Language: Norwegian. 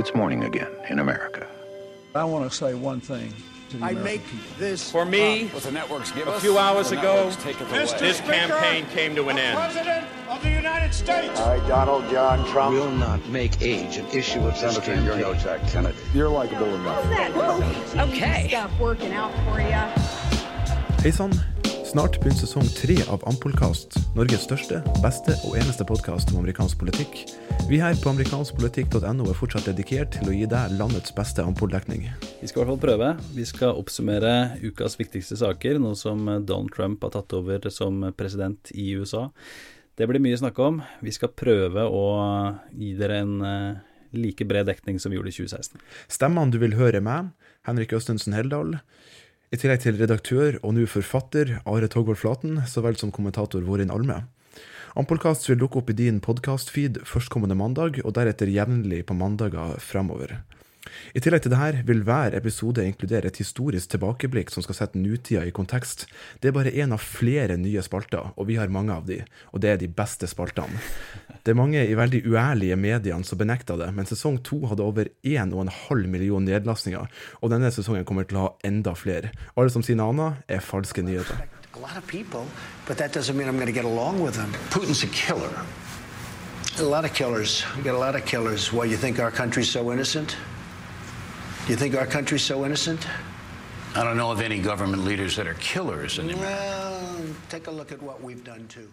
It's morning again in America. I want to say one thing to the I American make people. this For me, what the networks give a few hours the ago, networks take it away. this campaign came to an end. President of the United States. I, Donald John Trump. will not make age an issue of this Senator, you're no. Jack Kennedy. You're likable enough. Okay. Stuff working out for you. Hey, sann. Snart begynner sesong tre av Ampolkast, Norges største, beste og eneste podkast om amerikansk politikk. Vi her på amerikanskpolitikk.no er fortsatt dedikert til å gi deg landets beste ampoldekning. Vi skal i hvert fall prøve. Vi skal oppsummere ukas viktigste saker, nå som Donald Trump har tatt over som president i USA. Det blir mye å snakke om. Vi skal prøve å gi dere en eh, like bred dekning som vi gjorde i 2016. Stemmene du vil høre med, Henrik Østensen Heldal. I tillegg til redaktør og nå forfatter Are Togvold Flaten, så vel som kommentator Vårin Alme. Ampolkast vil dukke opp i din podkastfeed førstkommende mandag, og deretter jevnlig på mandager fremover. I tillegg til dette vil hver episode inkludere et historisk tilbakeblikk som skal sette nutida i kontekst. Det er bare én av flere nye spalter, og vi har mange av de, og det er de beste spaltene. Det er mange i veldig uærlige mediene som benekter det, men sesong to hadde over 1,5 million nedlastninger, og denne sesongen kommer til å ha enda flere. Alle som sier noe annet, er falske nyheter. People, but that doesn't mean I'm going to get along with them. Putin's a killer. A lot of killers. We got a lot of killers. Why you think our country's so innocent? You think our country's so innocent? I don't know of any government leaders that are killers anymore. Well, take a look at what we've done too.